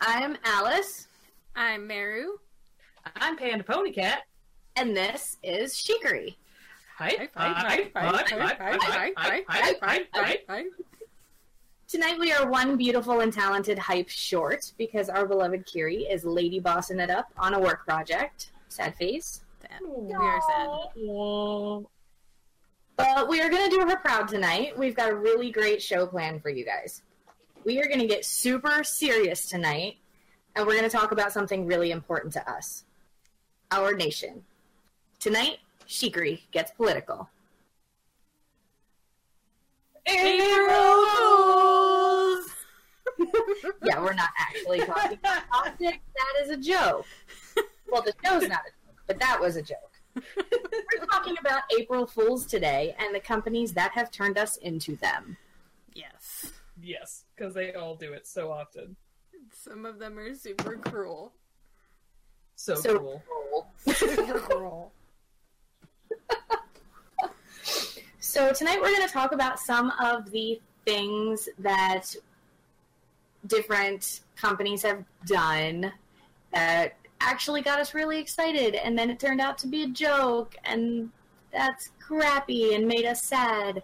I'm Alice. I'm Meru. I'm Panda Pony Cat. And this is Shikari. Tonight we are one beautiful and talented hype short because our beloved Kiri is lady bossing it up on a work project. Sad face. Sad. We are sad. But we are going to do her proud tonight. We've got a really great show planned for you guys. We are going to get super serious tonight, and we're going to talk about something really important to us our nation. Tonight, Shikari gets political. April Fools! yeah, we're not actually talking about politics. That is a joke. Well, the show's not a joke, but that was a joke. We're talking about April Fools today and the companies that have turned us into them. Yes. Yes, because they all do it so often. Some of them are super cruel. So, So cool. cool. Super cruel. So tonight we're going to talk about some of the things that different companies have done that actually got us really excited, and then it turned out to be a joke, and that's crappy and made us sad.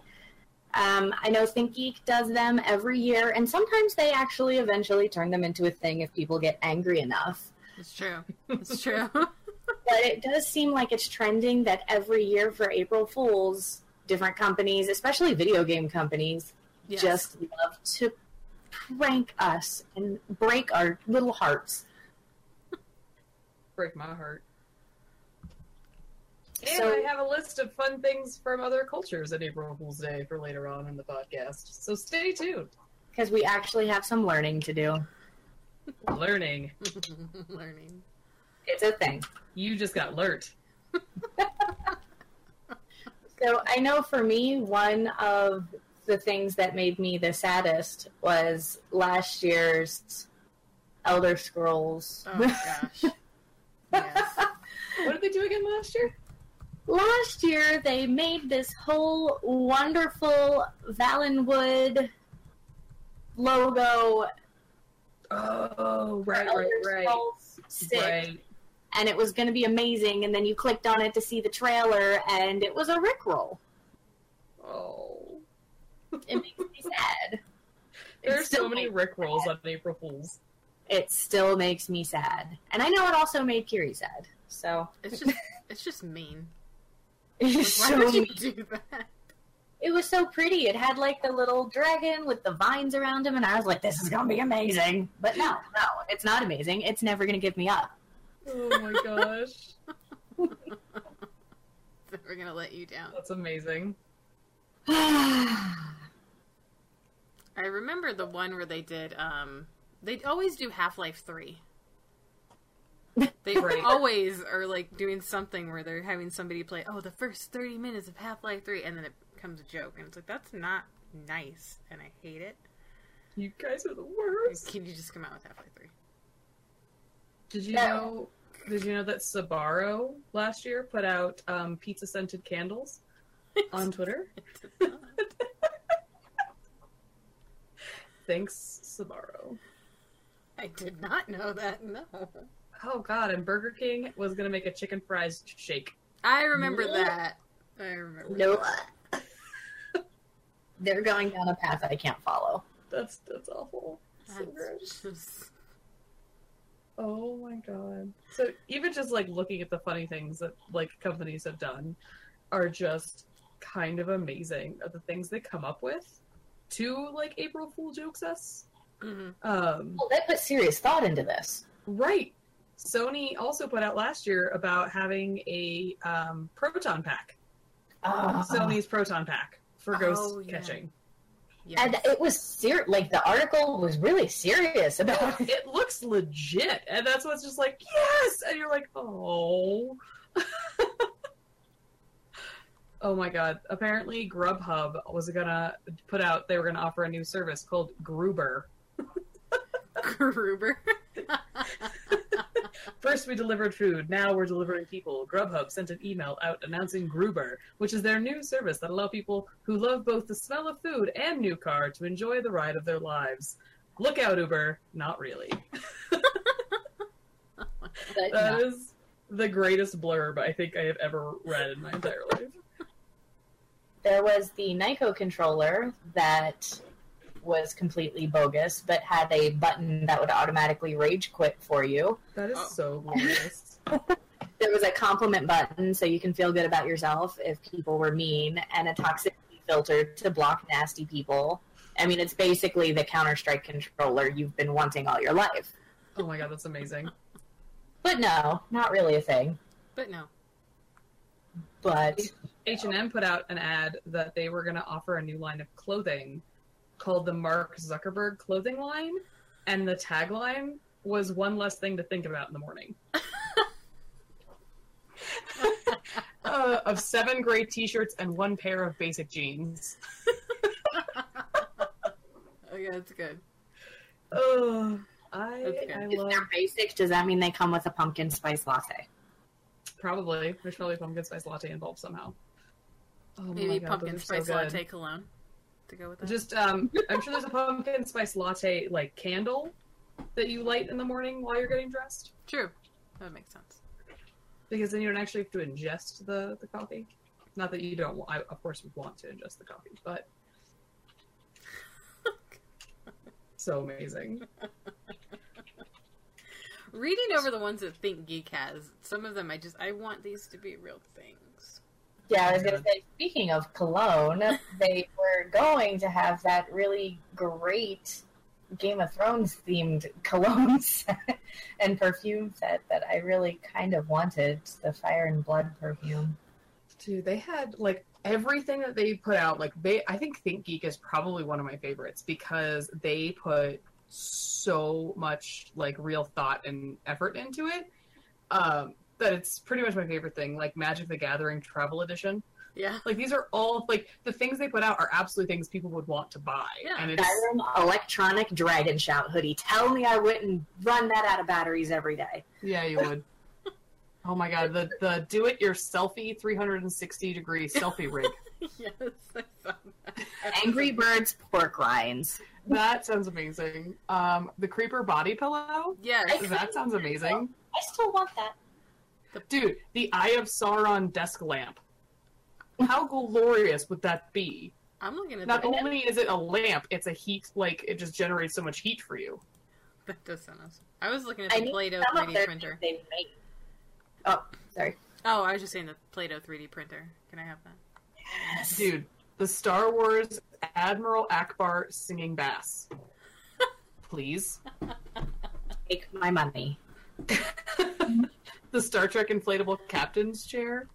Um, I know ThinkGeek does them every year, and sometimes they actually eventually turn them into a thing if people get angry enough. It's true. It's true. But it does seem like it's trending that every year for April Fools, different companies, especially video game companies, Yes. just love to prank us and break our little hearts. Break my heart. And So- I have a list of fun things from other cultures at April Fool's Day for later on in the podcast. So stay tuned. Because we actually have some learning to do. Learning. Learning. It's a thing. You just got learnt. So I know for me, one of the things that made me the saddest was last year's Elder Scrolls. Oh gosh. Yes. What did they do again last year? Last year they made this whole wonderful Valenwood logo Oh, right, right, right. Scrolls 6, Right. and it was going to be amazing. And then you clicked on it to see the trailer, and it was a Rickroll. Oh. It makes me sad. There are so many Rickrolls Rick on April Fools. It still makes me sad, and I know it also made Kiri sad. So It's just it's just mean. It's Why so would you do that? It was so pretty. It had like the little dragon with the vines around him, and I was like, "This is gonna be amazing." But no, no, it's not amazing. It's never gonna give me up. Oh my gosh. We're gonna let you down. That's amazing. I remember the one where they did um they always do Half-Life 3. They Right. always are like doing something where they're having somebody play, oh, the first 30 minutes of Half-Life 3 and then it becomes a joke and it's like that's not nice and I hate it. You guys are the worst. Can you just come out with Half-Life 3? Did you No. know? Did you know that Sbarro last year put out um, pizza scented candles on Twitter? Thanks, Sbarro. I did not know that. No. Oh God! And Burger King was gonna make a chicken fries shake. I remember that. I remember. Nope. They're going down a path I can't follow. That's that's awful. That's gross. just- Oh my god. So even just like looking at the funny things that like companies have done are just kind of amazing of the things they come up with to like April Fool jokes us. Mhm. Um Well, they put serious thought into this. right. Sony also put out last year about having a um, proton pack. Oh. Sony's proton pack for ghost Oh, yeah. catching. Yes. and it was ser- like the article was really serious about it. It looks legit, and that's what's just like yes, and you're like oh. oh my god! Apparently, Grubhub was gonna put out. They were gonna offer a new service called Gruber. Gruber. First, we delivered food. Now we're delivering people. Grubhub sent an email out announcing Gruber, which is their new service that allow people who love both the smell of food and new car to enjoy the ride of their lives. Look out, Uber. Not really. That no. is the greatest blurb I think I have ever read in my entire life. There was the Nyko controller that was completely bogus, but had a button that would automatically rage quit for you. That is Oh. so glorious. There was a compliment button so you can feel good about yourself if people were mean, and a toxicity filter to block nasty people. I mean, it's basically the Counter Strike controller you've been wanting all your life. oh my god, that's amazing. But no, not really a thing. But no. But H&M put out an ad that they were going to offer a new line of clothing called the Mark Zuckerberg clothing line, and the tagline was one less thing to think about in the morning. uh, of seven gray t-shirts and one pair of basic jeans. Oh yeah, that's good. Oh, I, That's good. I if love they're basic, does that mean they come with a pumpkin spice latte? probably there's probably a pumpkin spice latte involved somehow. Oh my Maybe God, pumpkin those are so spice latte cologne to go with that. Just um, I'm sure there's a pumpkin spice latte like candle that you light in the morning while you're getting dressed, True. That makes sense. because then you don't actually have to ingest the the coffee. Not that you don't. I of course would want to ingest the coffee, but so amazing. Reading over the ones that Think Geek has, some of them I just I want these to be real things. Yeah, I was gonna say. Speaking of cologne, they were going to have that really great Game of Thrones themed cologne set and perfume set that I really kind of wanted. The Fire and Blood perfume. Dude, they had like everything that they put out. Like they, I think Think Geek is probably one of my favorites because they put so much like real thought and effort into it. Um, that it's pretty much my favorite thing. Like Magic the Gathering Travel Edition. Yeah. Like these are all like the things they put out are absolutely things people would want to buy. Yeah. And it's Skyrim electronic dragon shout hoodie. Tell me I wouldn't run that out of batteries every day. yeah, you would. oh my god, the the do it yourselfy 360 degree selfie rig. yes, I saw that. Angry Birds pork rinds. That sounds amazing. Um, the creeper body pillow. Yes. That sounds amazing. I still want that. Dude, the Eye of Sauron desk lamp. How glorious would that be? I'm looking at Not that. only is it a lamp, it's a heat, like, it just generates so much heat for you. That does sound awesome. I was looking at the need Play-Doh 3D their printer. they've made. Oh, sorry. Oh, I was just saying the Play-Doh 3D printer. Can I have that? Yes. Dude, the Star Wars Admiral Ackbar singing bass. Please. Take my money. the Star Trek inflatable captain's chair.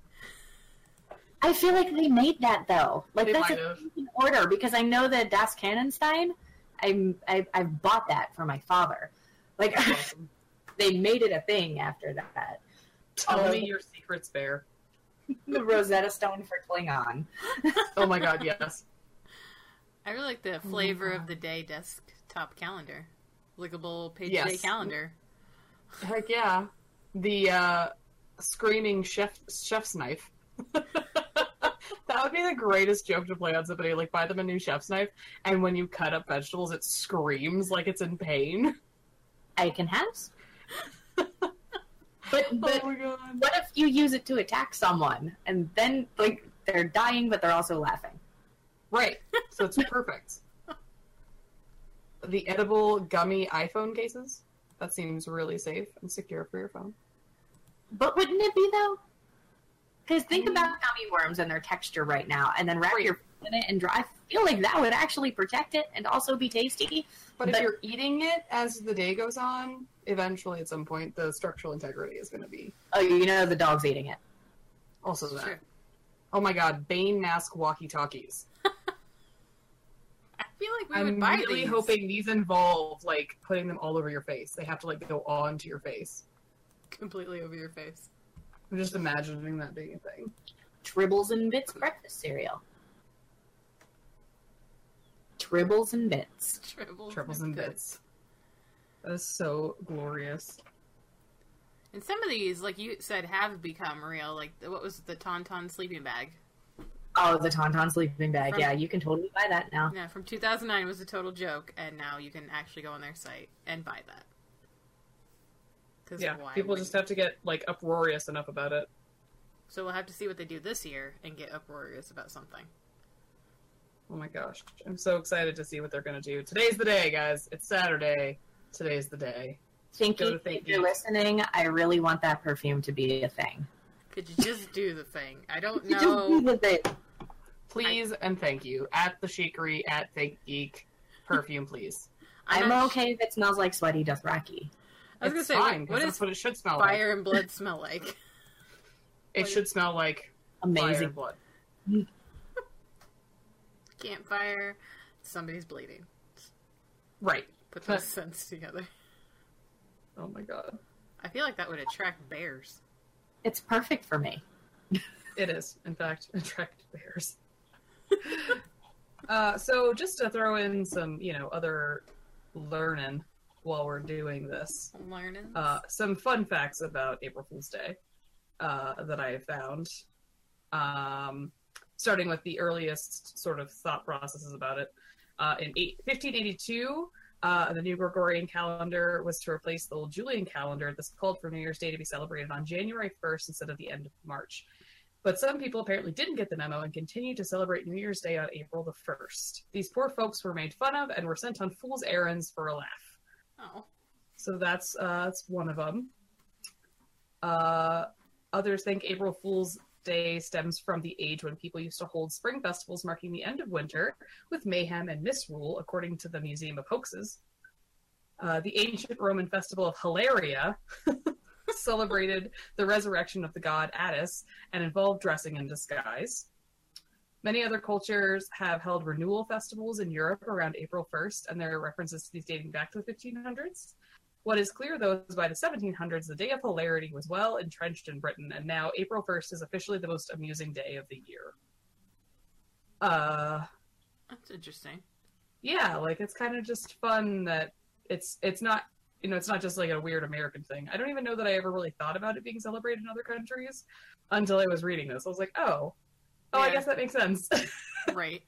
I feel like they made that though. Like They that's might a have. order because I know that Das Cannonstein. I'm I, I bought that for my father. Like Awesome. they made it a thing after that. Tell Um, me your secrets, Bear. The Rosetta Stone for Klingon. Oh my god, yes. I really like the Oh flavor God. of the day desktop calendar. Lickable page Yes. day calendar. Heck yeah. The uh, screaming chef chef's knife. That would be the greatest joke to play on somebody. Like buy them a new chef's knife, and when you cut up vegetables, it screams like it's in pain. I can have. But but oh what if you use it to attack someone and then like they're dying but they're also laughing? Right. So it's perfect. The edible gummy iPhone cases. That seems really safe and secure for your phone. But wouldn't it be though? Because think about mm-hmm. gummy worms and their texture right now, and then wrap Right. your in it and dry. I feel like that would actually protect it and also be tasty. But if you're eating it as the day goes on, eventually at some point the structural integrity is going to be Oh, you know the dog's eating it. also that. Sure. Oh my god, Bane mask walkie talkies. I feel like we I'm would buy really these. hoping these involve like putting them all over your face. They have to like go onto your face. completely over your face. I'm just imagining that being a thing. Tribbles and Bits breakfast cereal. Tribbles and Bits. Tribbles, Triples and bits. That is so glorious. And some of these, like you said, have become real. Like what was the Tauntaun sleeping bag? Oh, the Tauntaun sleeping bag. From- yeah, you can totally buy that now. Yeah, from 2009 was a total joke, and now you can actually go on their site and buy that. 'Cause Yeah, why people wouldn't just have to get like uproarious enough about it. So we'll have to see what they do this year and get uproarious about something. Oh my gosh, I'm so excited to see what they're gonna do. Today's the day, guys. It's Saturday. Today's the day. Thinky, Go to Think if you're listening, I really want that perfume to be a thing. Could you just do the thing? I don't You just do know. the thing. Please and thank you at the Shakery at Think Geek perfume, please. I'm I'm not- okay if it smells like sweaty Dothraki. I was gonna say, fine, what, 'cause what that's does what it should smell like. fire and blood smell like? It should smell like fire Amazing. and blood. Campfire. Somebody's bleeding. Right. Put those scents together. Oh my god. I feel like that would attract bears. It's perfect for me. It is, in fact, attract bears. uh, so just to throw in some, you know, other learning while we're doing this, Learning. uh, some fun facts about April Fool's Day uh, that I have found. Um, starting with the earliest sort of thought processes about it. Uh, in eight, 1582, uh, the new Gregorian calendar was to replace the old Julian calendar. This called for New Year's Day to be celebrated on January 1st instead of the end of March. But some people apparently didn't get the memo and continued to celebrate New Year's Day on April the 1st. These poor folks were made fun of and were sent on fool's errands for a laugh. Oh. So that's uh, that's one of them. Uh, others think April Fool's Day stems from the age when people used to hold spring festivals marking the end of winter with mayhem and misrule, according to the Museum of Hoaxes. Uh, the ancient Roman festival of Hilaria celebrated the resurrection of the god Attis and involved dressing in disguise. Many other cultures have held renewal festivals in Europe around April 1st, and there are references to these dating back to the 1500s. What is clear, though, is by the 1700s, the Day of Hilarity was well entrenched in Britain, and now April 1st is officially the most amusing day of the year. Uh, That's interesting. yeah, like it's kind of just fun that it's it's not you know it's not just like a weird American thing. I don't even know that I ever really thought about it being celebrated in other countries until I was reading this. I was like, oh, oh, I guess that makes sense. Right.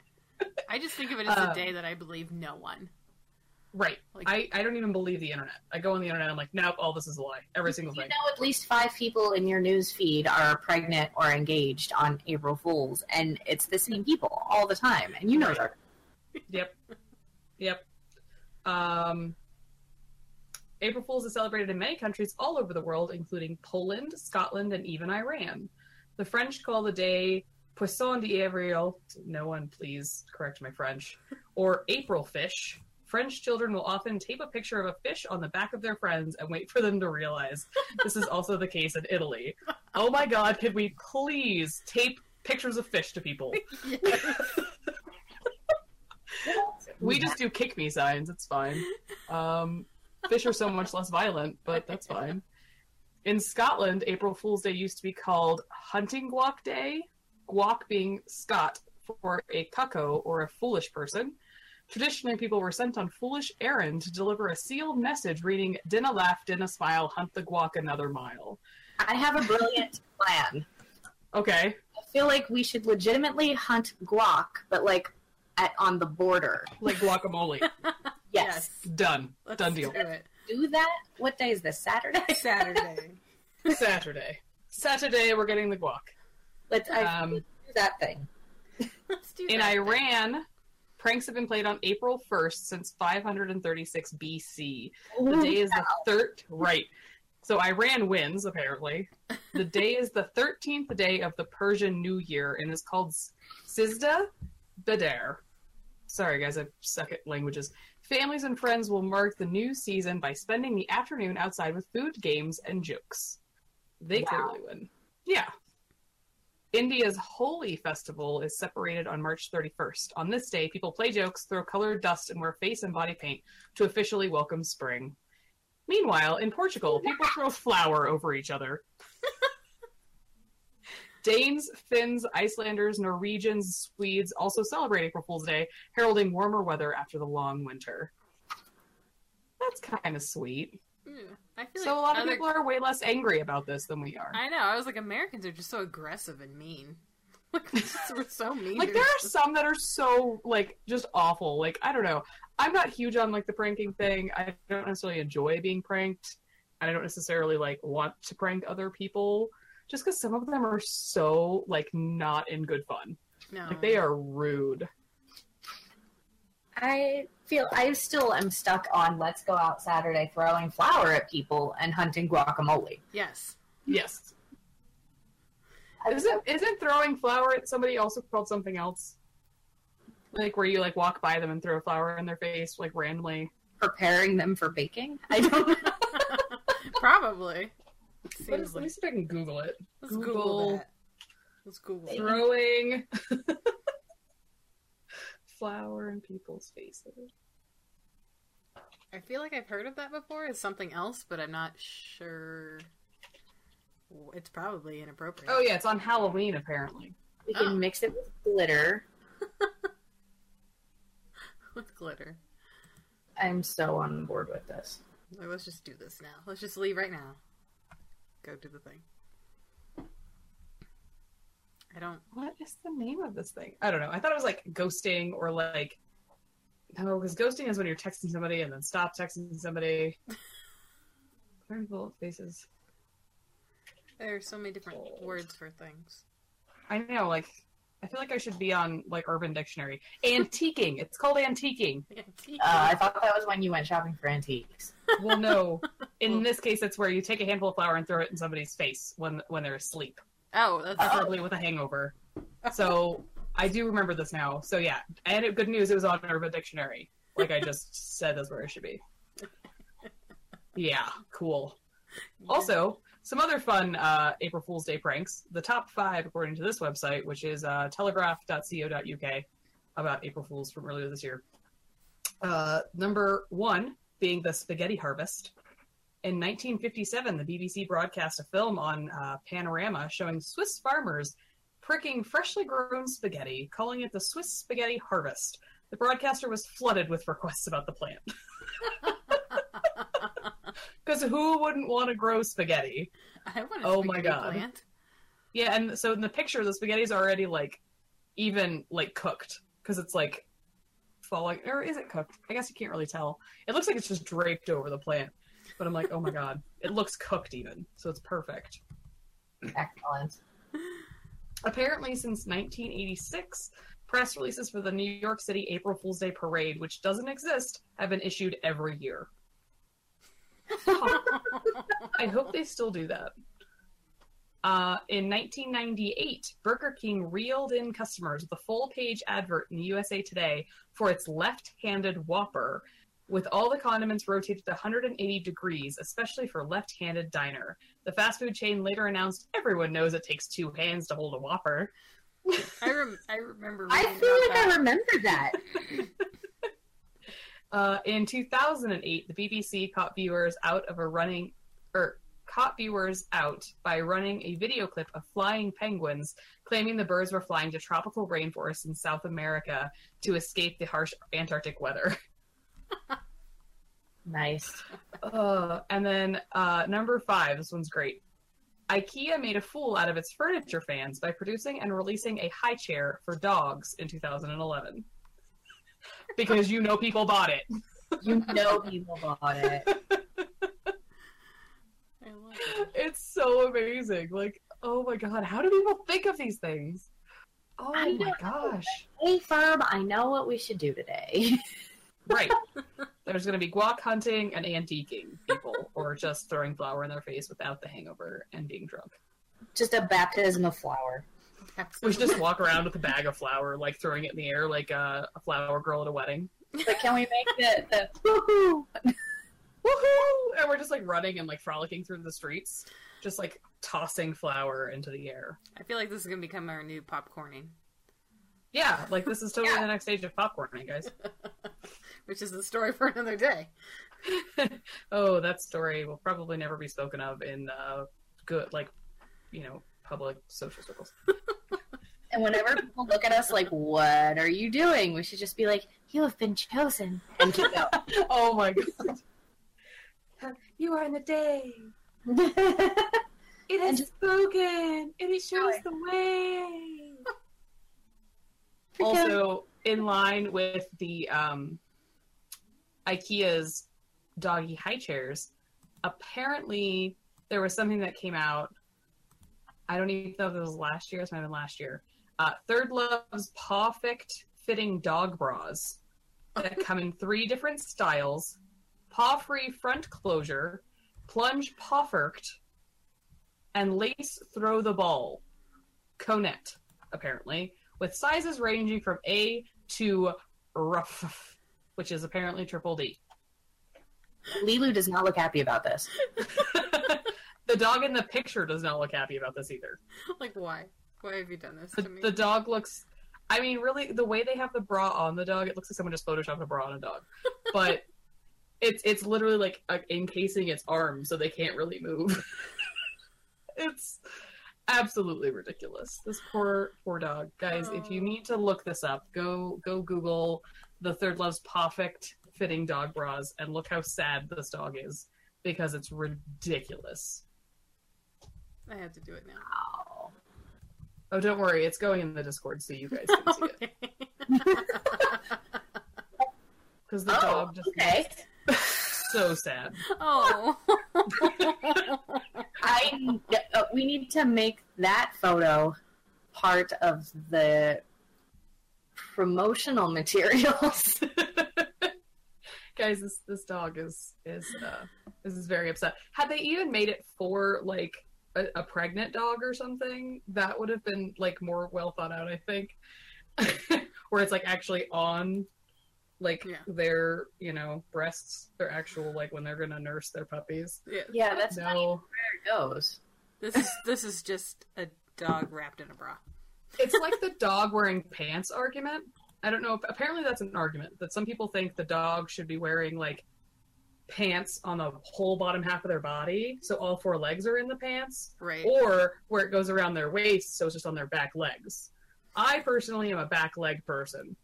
I just think of it as Um, a day that I believe no one. right. Like- I I don't even believe the internet. I go on the internet. I'm like, nope, all this is a lie. Every single You thing. know, at least five people in your news feed are pregnant or engaged on April Fools, and it's the same people all the time, and you know Right. that. Yep. Yep. Um, April Fools is celebrated in many countries all over the world, including Poland, Scotland, and even Iran. The French call the day Poisson d'Avril. No one, please correct my French. Or April fish. French children will often tape a picture of a fish on the back of their friends and wait for them to realize. This is also the case in Italy. Oh my god, could we please tape pictures of fish to people? We just do kick me signs. It's fine. Um, fish are so much less violent, but that's fine. In Scotland, April Fool's Day used to be called Hunting Guac Day, guac being Scot for a cucko or a foolish person. Traditionally, people were sent on foolish errand to deliver a sealed message reading, Dinna laugh, dinna smile, hunt the guac another mile. I have a brilliant plan. Okay. I feel like we should legitimately hunt guac, but like at on the border. Like guacamole. Yes. Done. Let's Done deal. do it. Do that. What day is this? Saturday. Saturday. Saturday. Saturday, we're getting the guac. Let's, I, Um, let's do that thing. Let's do In that. Iran, pranks have been played on April 1st since 536 BC. The day is the third. Right. So Iran wins, apparently. The day is the 13th day of the Persian New Year and is called Sizdah Bedar. Sorry, guys, I suck at languages. Families and friends will mark the new season by spending the afternoon outside with food, games, and jokes. They Wow. clearly win. Yeah. India's Holi festival is separated on March 31st. On this day, people play jokes, throw colored dust, and wear face and body paint to officially welcome spring. Meanwhile, in Portugal, people throw flour over each other. Danes, Finns, Icelanders, Norwegians, Swedes also celebrate April Fool's Day, heralding warmer weather after the long winter. That's kind of sweet. Yeah. I feel So a like lot of other- people are way less angry about this than we are. I know. I was like, Americans are just so aggressive and mean. Like, we're so mean. Like there are some that are so like just awful. Like I don't know. I'm not huge on like the pranking thing. I don't necessarily enjoy being pranked. And I don't necessarily like want to prank other people just because some of them are so like not in good fun. No. Like they are rude. I feel I still am stuck on let's go out Saturday throwing flour at people and hunting guacamole. Yes. Yes. Isn't isn't throwing flour at somebody also called something else? Like where you like walk by them and throw a flour in their face like randomly. preparing them for baking. I don't know. Probably. Let, Seems us, let me like. see if I can Google it. Let's Google, Google. that. Let's Google. Throwing flour in people's faces. I feel like I've heard of that before. It's something else, but I'm not sure. It's probably inappropriate. Oh yeah, it's on Halloween apparently. We can Oh. mix it with glitter. With glitter. I'm so on board with this. Let's just do this now. Let's just leave right now. Go do the thing. I don't. What is the name of this thing? I don't know. I thought it was like ghosting or like no, because ghosting is when you're texting somebody and then stop texting somebody. Throwing bullet faces. There are so many different Oh. words for things. I know, like I feel like I should be on like Urban Dictionary. Antiquing. It's called antiquing. Uh, I thought that was when you went shopping for antiques. Well, no. In this case, it's where you take a handful of flour and throw it in somebody's face when when they're asleep, oh, that's preferably with a hangover. So I do remember this now. So yeah, and it, good news, it was on Urban Dictionary. Like I just said, that's where it should be. Yeah, cool. Also, some other fun uh, April Fool's Day pranks. The top five, according to this website, which is uh, telegraph.co.uk, about April Fools from earlier this year. Uh, number one being the spaghetti harvest. In 1957, the BBC broadcast a film on uh, Panorama showing Swiss farmers pricking freshly grown spaghetti, calling it the Swiss spaghetti harvest. The broadcaster was flooded with requests about the plant. Because who wouldn't want to grow spaghetti? I want a Oh my God. Plant. Yeah, and so in the picture, the spaghetti's already like even like cooked because it's like falling, or is it cooked? I guess you can't really tell. It looks like it's just draped over the plant, but I'm like, oh my god, it looks cooked even, so it's perfect. Excellent. Apparently, since 1986, press releases for the New York City April Fool's Day parade, which doesn't exist, have been issued every year. I hope they still do that. Uh, in 1998, Burger King reeled in customers with a full page advert in USA Today for its left handed Whopper, with all the condiments rotated 180 degrees, especially for left handed diner. The fast food chain later announced everyone knows it takes two hands to hold a Whopper. I rem- I remember. I feel about like I remember that. Uh, in 2008, the BBC caught viewers out of a running, or caught viewers out by running a video clip of flying penguins, claiming the birds were flying to tropical rainforests in South America to escape the harsh Antarctic weather. Nice. Uh, and then uh, number five, this one's great. IKEA made a fool out of its furniture fans by producing and releasing a high chair for dogs in 2011. because you know people bought it. You know people bought it. It. It's so amazing. Like, oh my god, how do people think of these things? Oh I my know. gosh. Hey, Ferb, I know what we should do today. Right. There's going to be guac hunting and antiquing people, or just throwing flour in their face without the hangover and being drunk. Just a baptism of flour. We should just walk around with a bag of flour, like throwing it in the air like a, a flower girl at a wedding. But can we make the, the woohoo? Woohoo! And we're just like running and like frolicking through the streets, just like tossing flour into the air. I feel like this is gonna become our new popcorning, Yeah, like this is totally Yeah. the next stage of popcorning, guys. which is the story for another day. oh, that story will probably never be spoken of in uh, good, like, you know, public social circles. And whenever people look at us like, what are you doing? We should just be like, you have been chosen. And keep going. oh my god. You are in the day. It has just- spoken. And it shows the way. also in line with the um, IKEA's doggy high chairs. Apparently, there was something that came out. I don't even know if it was last year. It might have been last year. Uh, Third Love's Pawfict fitting dog bras that come in three different styles: paw-free front closure, plunge pawfirked, and lace throw the ball. Conette, apparently, with sizes ranging from A to rough, which is apparently triple D. Lilu does not look happy about this. the dog in the picture does not look happy about this either. Like, why? Why have you done this The, to me? the dog looks. I mean, really, the way they have the bra on the dog, it looks like someone just photoshopped a bra on a dog. But it's it's literally like uh, encasing its arm so they can't really move. it's absolutely ridiculous. This poor poor dog, guys. If you Oh. need to look this up, go go Google the Third Love's Perfect fitting dog bras and look how sad this dog is because it's ridiculous. I have to do it now. Wow. Oh, don't worry, it's going in the Discord so you guys can see it. Because the Oh, dog just okay. looks so sad. oh. I uh, we need to make that photo part of the promotional materials. Guys, this this dog is is uh this is very upset. Had they even made it for like a, a pregnant dog or something, that would have been like more well thought out, I think. Where it's like actually on like Yeah. their, you know, breasts, their actual like when they're gonna nurse their puppies. yeah. yeah, that's not even where it goes. This is this is just a dog wrapped in a bra. It's like the dog wearing pants argument. I don't know. Apparently, that's an argument that some people think the dog should be wearing like pants on the whole bottom half of their body, so all four legs are in the pants, Right. or where it goes around their waist, so it's just on their back legs. I personally am a back leg person.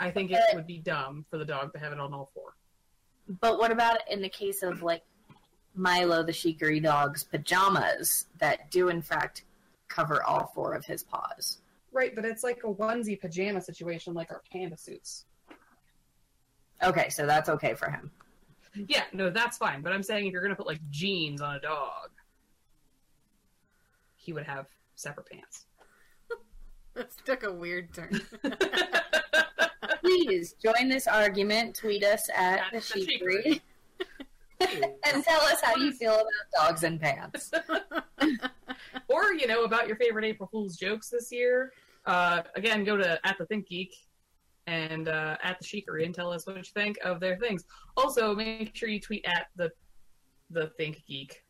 I think it would be dumb for the dog to have it on all four. But what about in the case of like Milo the Shikari dog's pajamas that do in fact cover all four of his paws? Right, but it's like a onesie pajama situation, like our panda suits. Okay, so that's okay for him. Yeah, no, that's fine. But I'm saying if you're gonna put like jeans on a dog, he would have separate pants. This took a weird turn. Please join this argument. Tweet us at At the the Sheep Sheep Breed and tell us how you feel about dogs and pants. or you know about your favorite April Fool's jokes this year. Uh, again, go to at the Think Geek and uh, at the Sheekery and tell us what you think of their things. Also, make sure you tweet at the the Think Geek.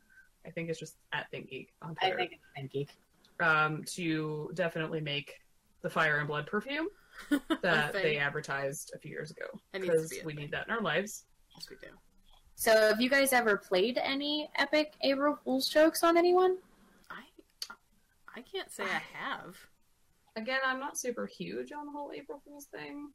I think it's just at Think Geek on Twitter. I Twitter. think it's Pinky. um, to definitely make the Fire and Blood perfume that they advertised a few years ago It needs to because be we thing. need that in our lives. Yes, we do. So, have you guys ever played any epic April Fool's jokes on anyone? I I can't say I have. Again, I'm not super huge on the whole April Fool's thing.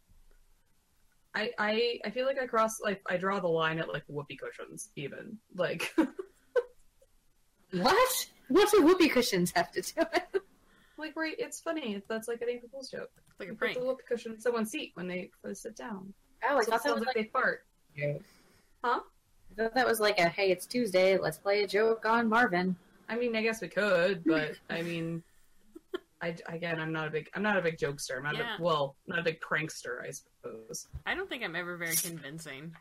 I I I feel like I cross like I draw the line at like whoopee cushions even like What? What do whoopee cushions have to do with? Like right it's funny that's like an April Fool's joke. It's like a You put prank. the whoopee cushion in someone's seat when they when sit down. Oh, I so it thought that sounds was like like they fart. Huh? I thought that was like a hey, it's Tuesday, let's play a joke on Marvin. I mean, I guess we could, but I mean, I again, I'm not a big, I'm not a big jokester. I'm not Yeah. a, well, not a big prankster, I suppose. I don't think I'm ever very convincing.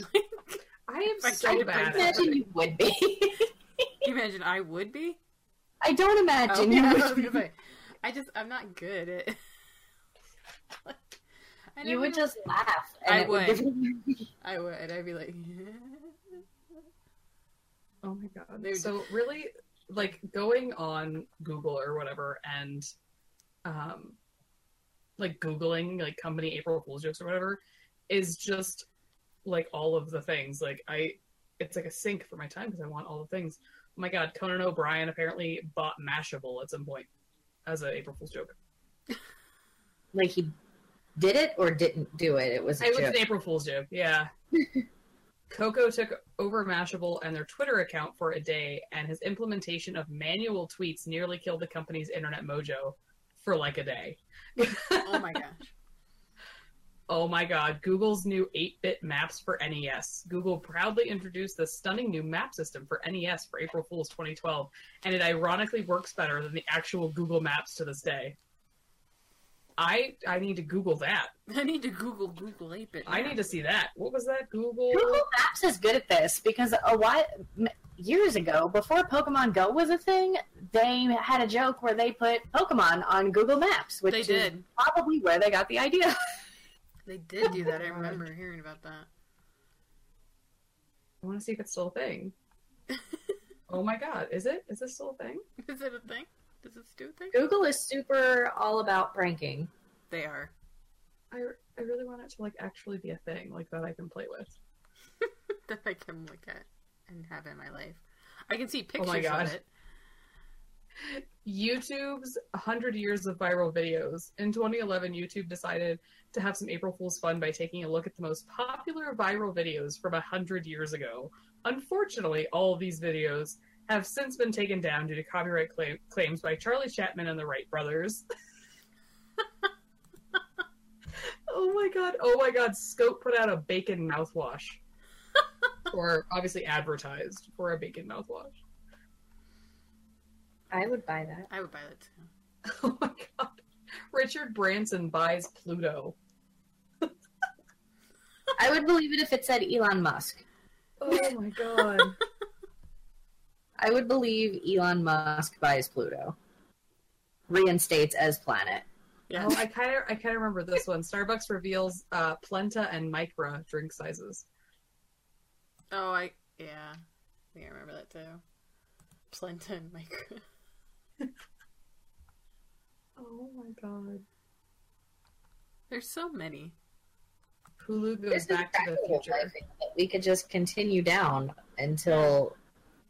I am I so bad. prank at Imagine it. you would be. You imagine I would be? I don't Oh, imagine yeah, I you was would. gonna say, I just I'm not good at. I You would know- just laugh. And I it would. I would. I'd be like, Oh my god. They would- So really, like going on Google or whatever, and um, like googling like company April Fool's jokes or whatever, is just like all of the things. Like I, it's like a sink for my time because I want all the things. Oh my god, Conan O'Brien apparently bought Mashable at some point as an April Fool's joke. like he did it or didn't do it. It was a It was an April Fool's joke, yeah. Coco took over Mashable and their Twitter account for a day, and his implementation of manual tweets nearly killed the company's internet mojo. for like a day. Oh my gosh. Oh my god, Google's new 8 bit maps for NES. Google proudly introduced the stunning new map system for NES for April Fool's 2012, and it ironically works better than the actual Google Maps to this day. I I need to Google that. I need to Google Google 8-bit. I need to see that. What was that? Google? Google Maps is good at this because a while years ago, before Pokemon Go was a thing, they had a joke where they put Pokemon on Google Maps, which They is did. probably where they got the idea. They did do that. I oh remember hearing about that. I want to see if it's still a thing. oh my god, is it? Is this still a thing? Is it a thing? Does it do a thing? Google is super all about pranking. They are. I, I really want it to like actually be a thing like that I can play with. that I can look at and have in my life. I can see Oh pictures my God. of it. YouTube's 100 years of viral videos. In 2011, YouTube decided to have some April Fool's fun by taking a look at the most popular viral videos from 100 years ago. Unfortunately, all of these videos have since been taken down due to copyright cla- claims by Charlie Chapman and the Wright brothers. oh my god, oh my god, Scope put out a bacon mouthwash. or obviously advertised for a bacon mouthwash. I would buy that. I would buy that too. Oh my god. Richard Branson buys Pluto. I would believe it if it said Elon Musk. Oh my god. I would believe Elon Musk buys Pluto. Reinstates as planet. Yeah. oh, I kind of I kind of remember this one. Starbucks reveals uh, Plenta and Micra drink sizes. Oh, I yeah. I think I remember that too. Plenta and Micro. Oh my god. There's so many. Hulu goes This back to the future. I we could just continue down until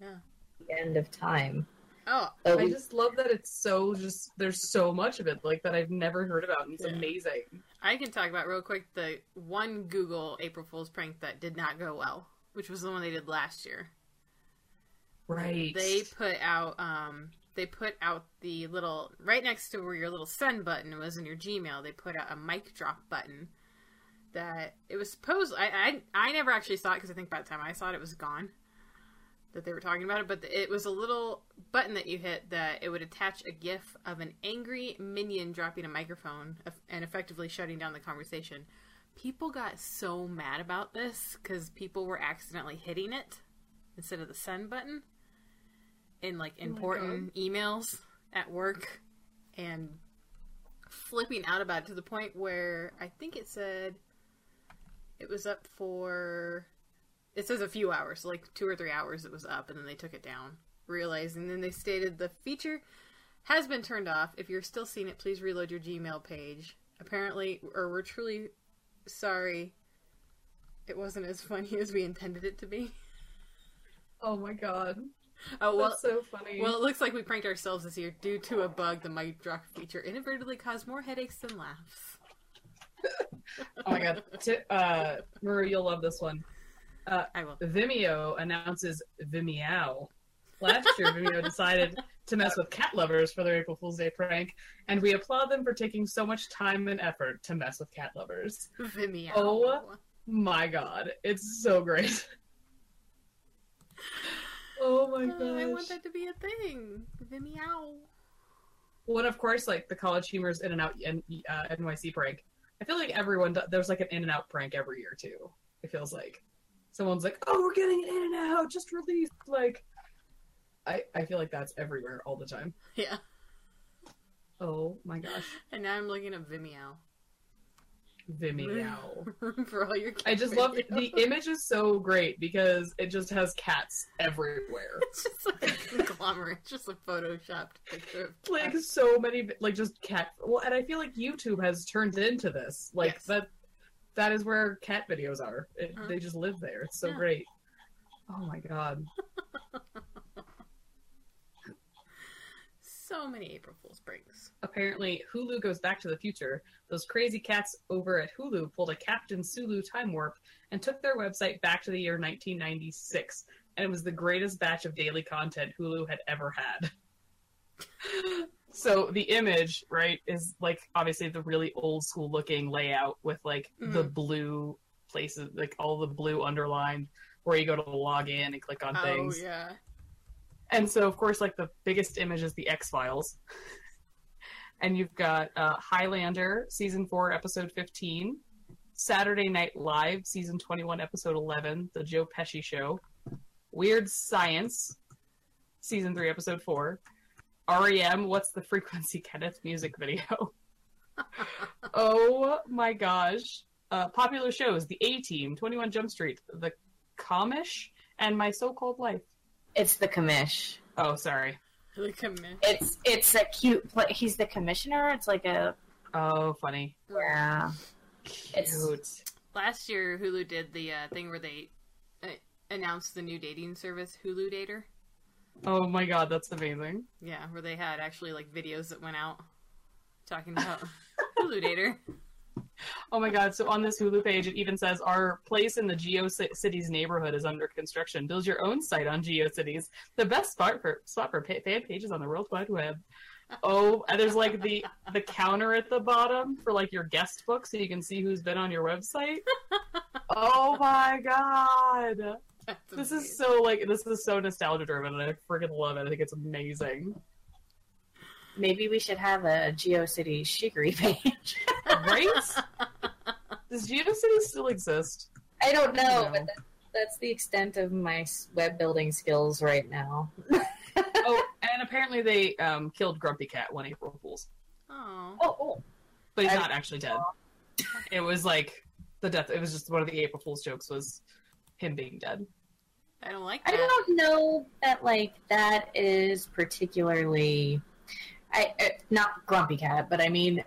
Yeah. the end of time. Oh, But I we- just love that it's so just there's so much of it like that I've never heard about and it's Yeah. amazing. I can talk about real quick the one Google April Fool's prank that did not go well, which was the one they did last year. Right. They put out um they put out the little right next to where your little send button was in your Gmail. They put out a mic drop button that it was supposed. I I, I never actually saw it because I think by the time I saw it, it was gone. That they were talking about it, but it was a little button that you hit that it would attach a GIF of an angry minion dropping a microphone and effectively shutting down the conversation. People got so mad about this because people were accidentally hitting it instead of the send button in like Oh important emails at work and flipping out about it to the point where I think it said it was up for it says a few hours, like two or three hours it was up and then they took it down. Realizing then they stated the feature has been turned off. If you're still seeing it, please reload your Gmail page. Apparently or we're truly sorry it wasn't as funny as we intended it to be. Oh my god. Oh well That's so funny. Well, it looks like we pranked ourselves this year due to a bug. The mic drop feature inadvertently caused more headaches than laughs. oh my god. T- uh Marie, you'll love this one. I will. Vimeo announces Vimeo. Last year, Vimeo decided to mess with cat lovers for their April Fool's Day prank, and we applaud them for taking so much time and effort to mess with cat lovers. Vimeo. Oh. My god, it's so great. oh my Oh, I want that to be a thing. Vimeo. Well, and of course, like the College Humors In and Out N- uh, NYC prank. I feel like everyone, do- there's like an In and Out prank every year too. It feels like someone's like, "Oh, we're getting an In and Out just released." Like, I I feel like that's everywhere all the time. Yeah. Oh my gosh, And now I'm looking at Vimeo. Vimeo. for all your. I just love the image is so great because it just has cats everywhere. It's just like a conglomerate, just a photoshopped picture of like so many like just cat well and i feel like youtube has turned into this like Yes. that that is where cat videos are it, Uh-huh. they just live there it's so Yeah. great oh my god so many April Fool's pranks. apparently hulu goes back to the future those crazy cats over at hulu pulled a captain sulu time warp and took their website back to the year 1996 and it was the greatest batch of daily content hulu had ever had So the image, right, is like obviously the really old school looking layout with like the Mhm. blue places, like all the blue underlined where you go to log in and click on things. Oh things. yeah. And so, of course, like the biggest image is the X Files. and you've got uh, Highlander, season four, episode 15. Saturday Night Live, season 21, episode 11, The Joe Pesci Show. Weird Science, season three, episode four. REM, What's the Frequency, Kenneth music video. oh my gosh. Uh, popular shows The A Team, 21 Jump Street, The Commish, and My So Called Life. It's the commish. Oh, sorry. The commish. It's it's a cute. Pla- he's the commissioner. It's like a Oh, funny. yeah. It's- Cute. Last year, Hulu did the uh, thing where they uh, announced the new dating service, Hulu Dater. Oh my god, that's amazing. Yeah, where they had actually like videos that went out talking about Hulu Dater. Oh my god, so on this Hulu page, it even says our place in the GeoCities neighborhood is under construction. Build your own site on GeoCities. The best spot for spot for pa- fan pages on the World Wide Web. Oh, and there's like the the counter at the bottom for like your guest book, so you can see who's been on your website. Oh my god, That's this amazing. is so like this is so nostalgia driven, and I freaking love it. I think it's amazing. Maybe we should have a GeoCity chicory page. Right? Does GeoCities still exist? I don't know, No. but that, that's the extent of my web building skills right now. oh, and apparently they um, killed Grumpy Cat one April Fools, Oh, Oh, but he's I- not actually dead. It was like the death. It was just one of the April Fools jokes was him being dead. I don't like That. I don't know that like that is particularly, I uh, not grumpy cat, but I mean,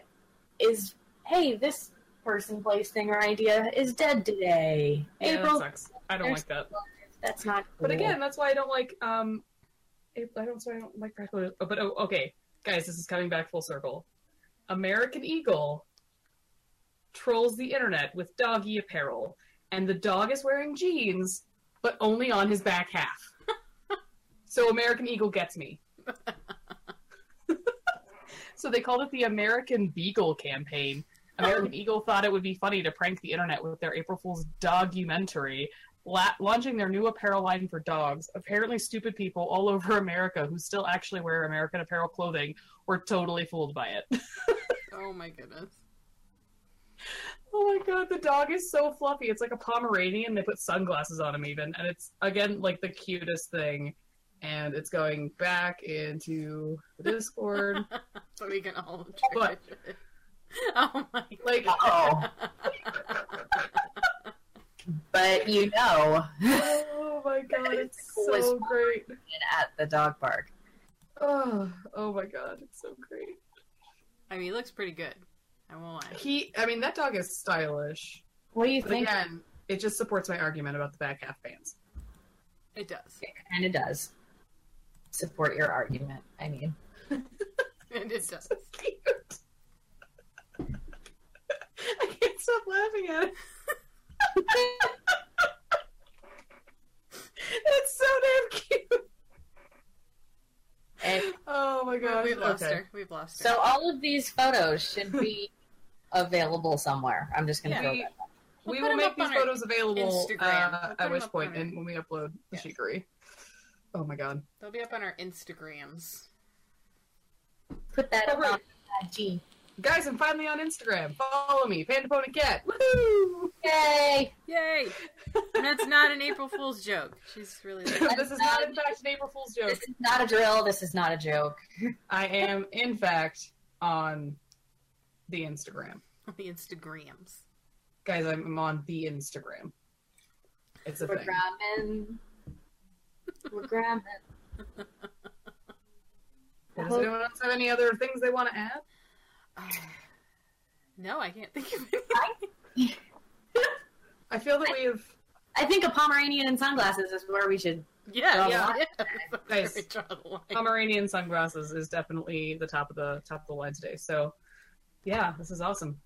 is hey this person, place, thing, or idea is dead today. Yeah, April, that sucks. I don't like that. that's not. But again, that's why I don't like. Um, I don't. So I don't like practical. oh, But oh, okay, guys, this is coming back full circle. American Eagle trolls the internet with doggy apparel, and the dog is wearing jeans, but only on his back half. so American Eagle gets me. so they called it the American Beagle campaign. American Eagle thought it would be funny to prank the internet with their April Fool's documentary, la- launching their new apparel line for dogs. Apparently, stupid people all over America who still actually wear American Apparel clothing were totally fooled by it. Oh my goodness. oh my god, the dog is so fluffy. It's like a Pomeranian. They put sunglasses on him, even. And it's, again, like the cutest thing. And it's going back into the Discord. so we can all But- it. Oh my like, Oh, but you know, oh my god, it's so great. at the dog park. Oh, oh my god, it's so great. I mean, he looks pretty good. I won't lie. He, I mean, that dog is stylish. What do you But think? again, it just supports my argument about the back half bands. It does. And it kind of does support your argument. I mean, And it does. Cute. I can't stop laughing at it. it's so damn cute. and Oh my god. We've lost okay. her. We've lost her. so all of these photos should be available somewhere. I'm just gonna Yeah. throw We, that. out. We'll we put will 'em make these photos available Instagram. uh, We'll put which up point, on our- and when we upload the Yes. sheekery. Oh my god. They'll be up on our Instagrams. Put that Oh, up right. on IG. Guys, I'm finally on Instagram. Follow me, Panda Pony Cat. Woohoo! Yay! Yay! And that's not an April Fool's joke. She's really like, this is not, in fact, an April Fool's joke. This is not a drill. This is not a joke. I am, in fact, on the Instagram. on the Instagrams. Guys, I'm, I'm on the Instagram. It's a We're thing. grabbing. We're grabbing. Does anyone else have any other things they want to add? Uh, no, I can't think of anything. I feel that we have. I think a Pomeranian and sunglasses is where we should. Yeah, Draw the yeah. line. yeah. That's where Guys, we draw the line. Pomeranian sunglasses is definitely the top of the top of the line today. So, yeah, this is awesome.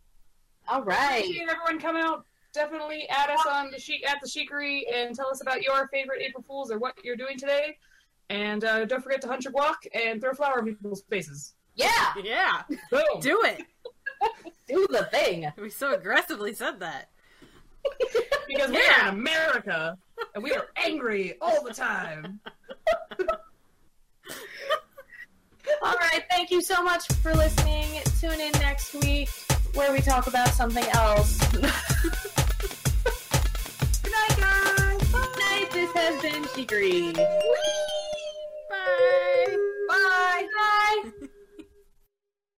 All right. Appreciate everyone come out. Definitely add us on the sheik at the sheekery and tell us about your favorite April Fools or what you're doing today. And uh, don't forget to hunt your guac and throw flour in people's faces. Yeah. Yeah. Boom. Do it. Do the thing. We so aggressively said that. because yeah. we're in America and we are angry all the time. all right. Thank you so much for listening. Tune in next week where we talk about something else. Good night, guys. Good night. This has been She Green. Bye. Bye. Bye.